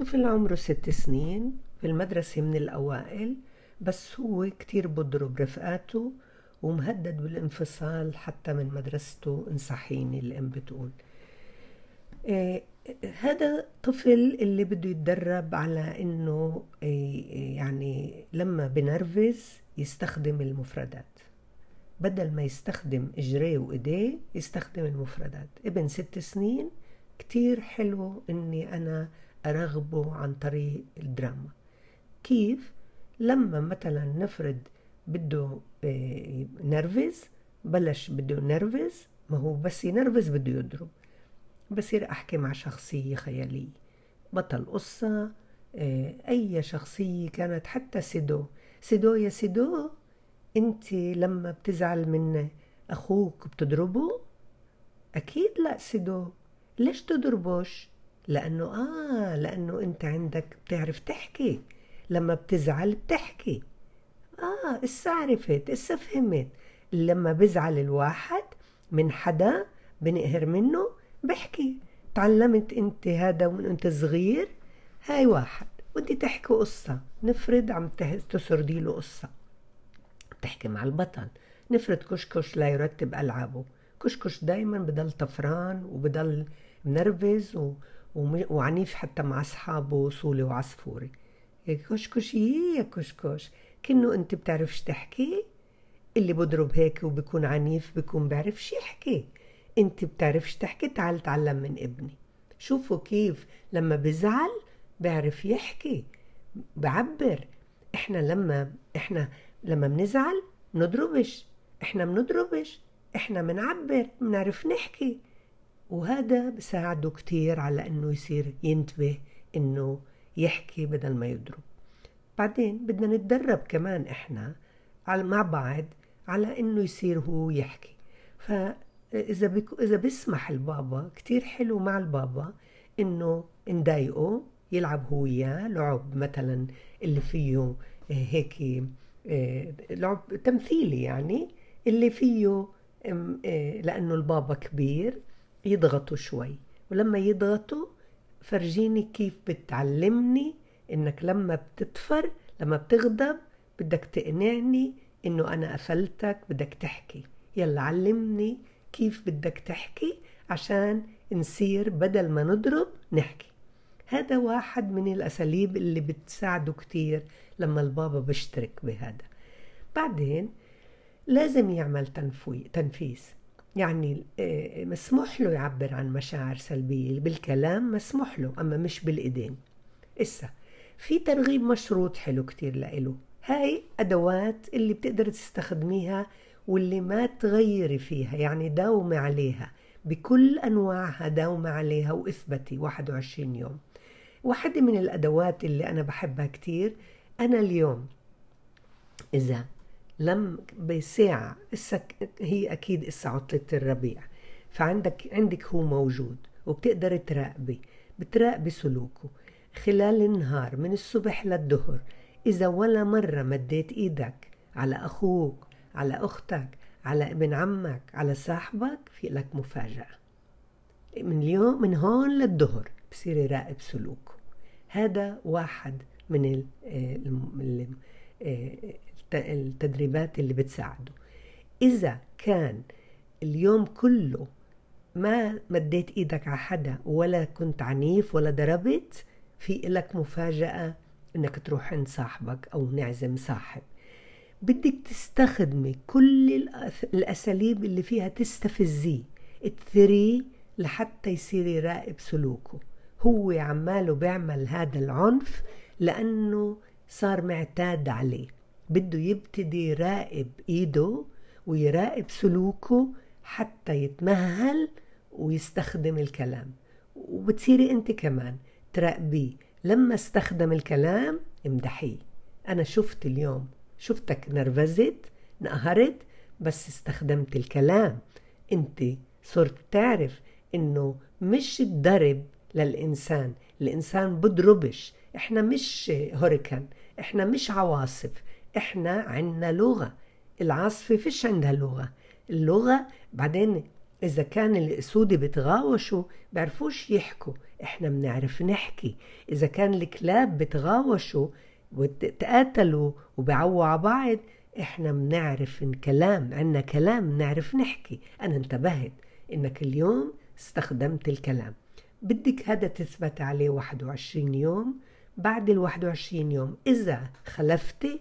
طفل عمره ست سنين في المدرسة من الأوائل بس هو كتير بضرب رفقاته ومهدد بالانفصال حتى من مدرسته انصحيني الأم بتقول. آه هذا طفل اللي بده يتدرب على إنه آه يعني لما بنرفز يستخدم المفردات. بدل ما يستخدم اجريه وايديه يستخدم المفردات. ابن ست سنين كتير حلو إني أنا أرغبه عن طريق الدراما. كيف؟ لما مثلا نفرض بده نرفز بلش بده نرفز ما هو بس ينرفز بده يضرب. بصير أحكي مع شخصية خيالية. بطل قصة أي شخصية كانت حتى سيدو. سيدو يا سيدو أنت لما بتزعل من أخوك بتضربه؟ أكيد لا سيدو. ليش تضربوش؟ لأنه آه لأنه أنت عندك بتعرف تحكي. لما بتزعل بتحكي. آه اسا عرفت اسا فهمت لما بزعل الواحد من حدا بنقهر منه بحكي. تعلمت أنت هذا من أنت صغير؟ هاي واحد. بدي تحكي قصة. نفرض عم تسردي له قصة. بتحكي مع البطل. نفرض كشكش لا يرتب ألعابه. كشكش دايما بضل طفران وبضل منرفز و... وعنيف حتى مع أصحابه صولي وعصفوري. يا كشكش يا كشكش كأنه أنت بتعرفش تحكي؟ اللي بضرب هيك وبكون عنيف بكون بعرفش يحكي. أنت بتعرفش تحكي؟ تعال تعلم من ابني. شوفوا كيف لما بزعل بيعرف يحكي. بعبر. إحنا لما إحنا لما بنزعل نضربش إحنا بنضربش. إحنا بنعبر بنعرف نحكي. وهذا بساعده كتير على إنه يصير ينتبه إنه يحكي بدل ما يضرب. بعدين بدنا نتدرب كمان إحنا مع بعض على إنه يصير هو يحكي. فاذا بك إذا بيسمح البابا كتير حلو مع البابا إنه نضايقه يلعب هو وياه لعب مثلا اللي فيه هيك لعب تمثيلي يعني اللي فيه لأنه البابا كبير يضغطوا شوي. ولما يضغطوا فرجيني كيف بتعلمني إنك لما بتتفر لما بتغضب بدك تقنعني إنه أنا قفلتك بدك تحكي. يلا علمني كيف بدك تحكي عشان نصير بدل ما نضرب نحكي. هذا واحد من الأساليب اللي بتساعده كتير لما البابا بيشترك بهذا. بعدين لازم يعمل تنفيس. يعني مسموح له يعبر عن مشاعر سلبية بالكلام مسموح له أما مش بالإيدين. إسا في ترغيب مشروط حلو كتير لإله. هاي أدوات اللي بتقدر تستخدميها واللي ما تغيري فيها يعني داومي عليها. بكل أنواعها داومي عليها وإثبتي 21 يوم. واحدة من الأدوات اللي أنا بحبها كتير أنا اليوم إذا لم بساعة هي أكيد إسا عطلة الربيع. فعندك عندك هو موجود وبتقدر تراقبي بتراقبي سلوكه. خلال النهار من الصبح للظهر إذا ولا مرة مديت إيدك على أخوك على أختك على ابن عمك على صاحبك في لك مفاجأة. من اليوم من هون للظهر بصير يراقب سلوكه. هذا واحد من التدريبات اللي بتساعده. إذا كان اليوم كله ما مديت إيدك على حدا ولا كنت عنيف ولا ضربت في لك مفاجأة إنك تروح عند صاحبك أو نعزم صاحب. بدك تستخدمي كل الأساليب اللي فيها تستفزيه. تثريه لحتى يصير يراقب سلوكه. هو عماله بيعمل هذا العنف لأنه صار معتاد عليه. بده يبتدي يراقب إيده ويراقب سلوكه حتى يتمهل ويستخدم الكلام. وبتصيري أنت كمان تراقبيه. لما استخدم الكلام امدحيه. أنا شفت اليوم شفتك نرفزت نقهرت بس استخدمت الكلام. أنت صرت تعرف إنه مش الضرب للإنسان. الإنسان بضربش إحنا مش هوريكان إحنا مش عواصف. إحنا عنا لغة. العاصفة فيش عندها لغة. اللغة بعدين إذا كان الأسود بتغاوشوا بعرفوش يحكوا. إحنا بنعرف نحكي. إذا كان الكلاب بتغاوشوا وتقاتلوا وبيعووا على بعض إحنا بنعرف الكلام. عنا كلام بنعرف نحكي. أنا انتبهت إنك اليوم استخدمت الكلام. بدك هذا تثبت عليه 21 يوم. بعد ال 21 يوم إذا خلفتي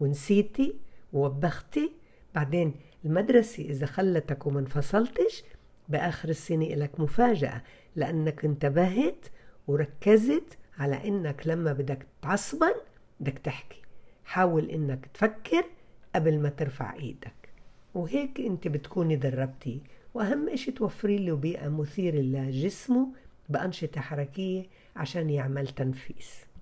ونسيتي ووبختي. بعدين المدرسة إذا خلتك وما انفصلتش بآخر السنة لك مفاجأة لأنك انتبهت وركزت على إنك لما بدك تعصبن بدك تحكي. حاول إنك تفكر قبل ما ترفع إيدك. وهيك أنت بتكوني دربتي. وأهم إشي توفري له بيئة مثيرة لجسمه بأنشطة حركية عشان يعمل تنفيس.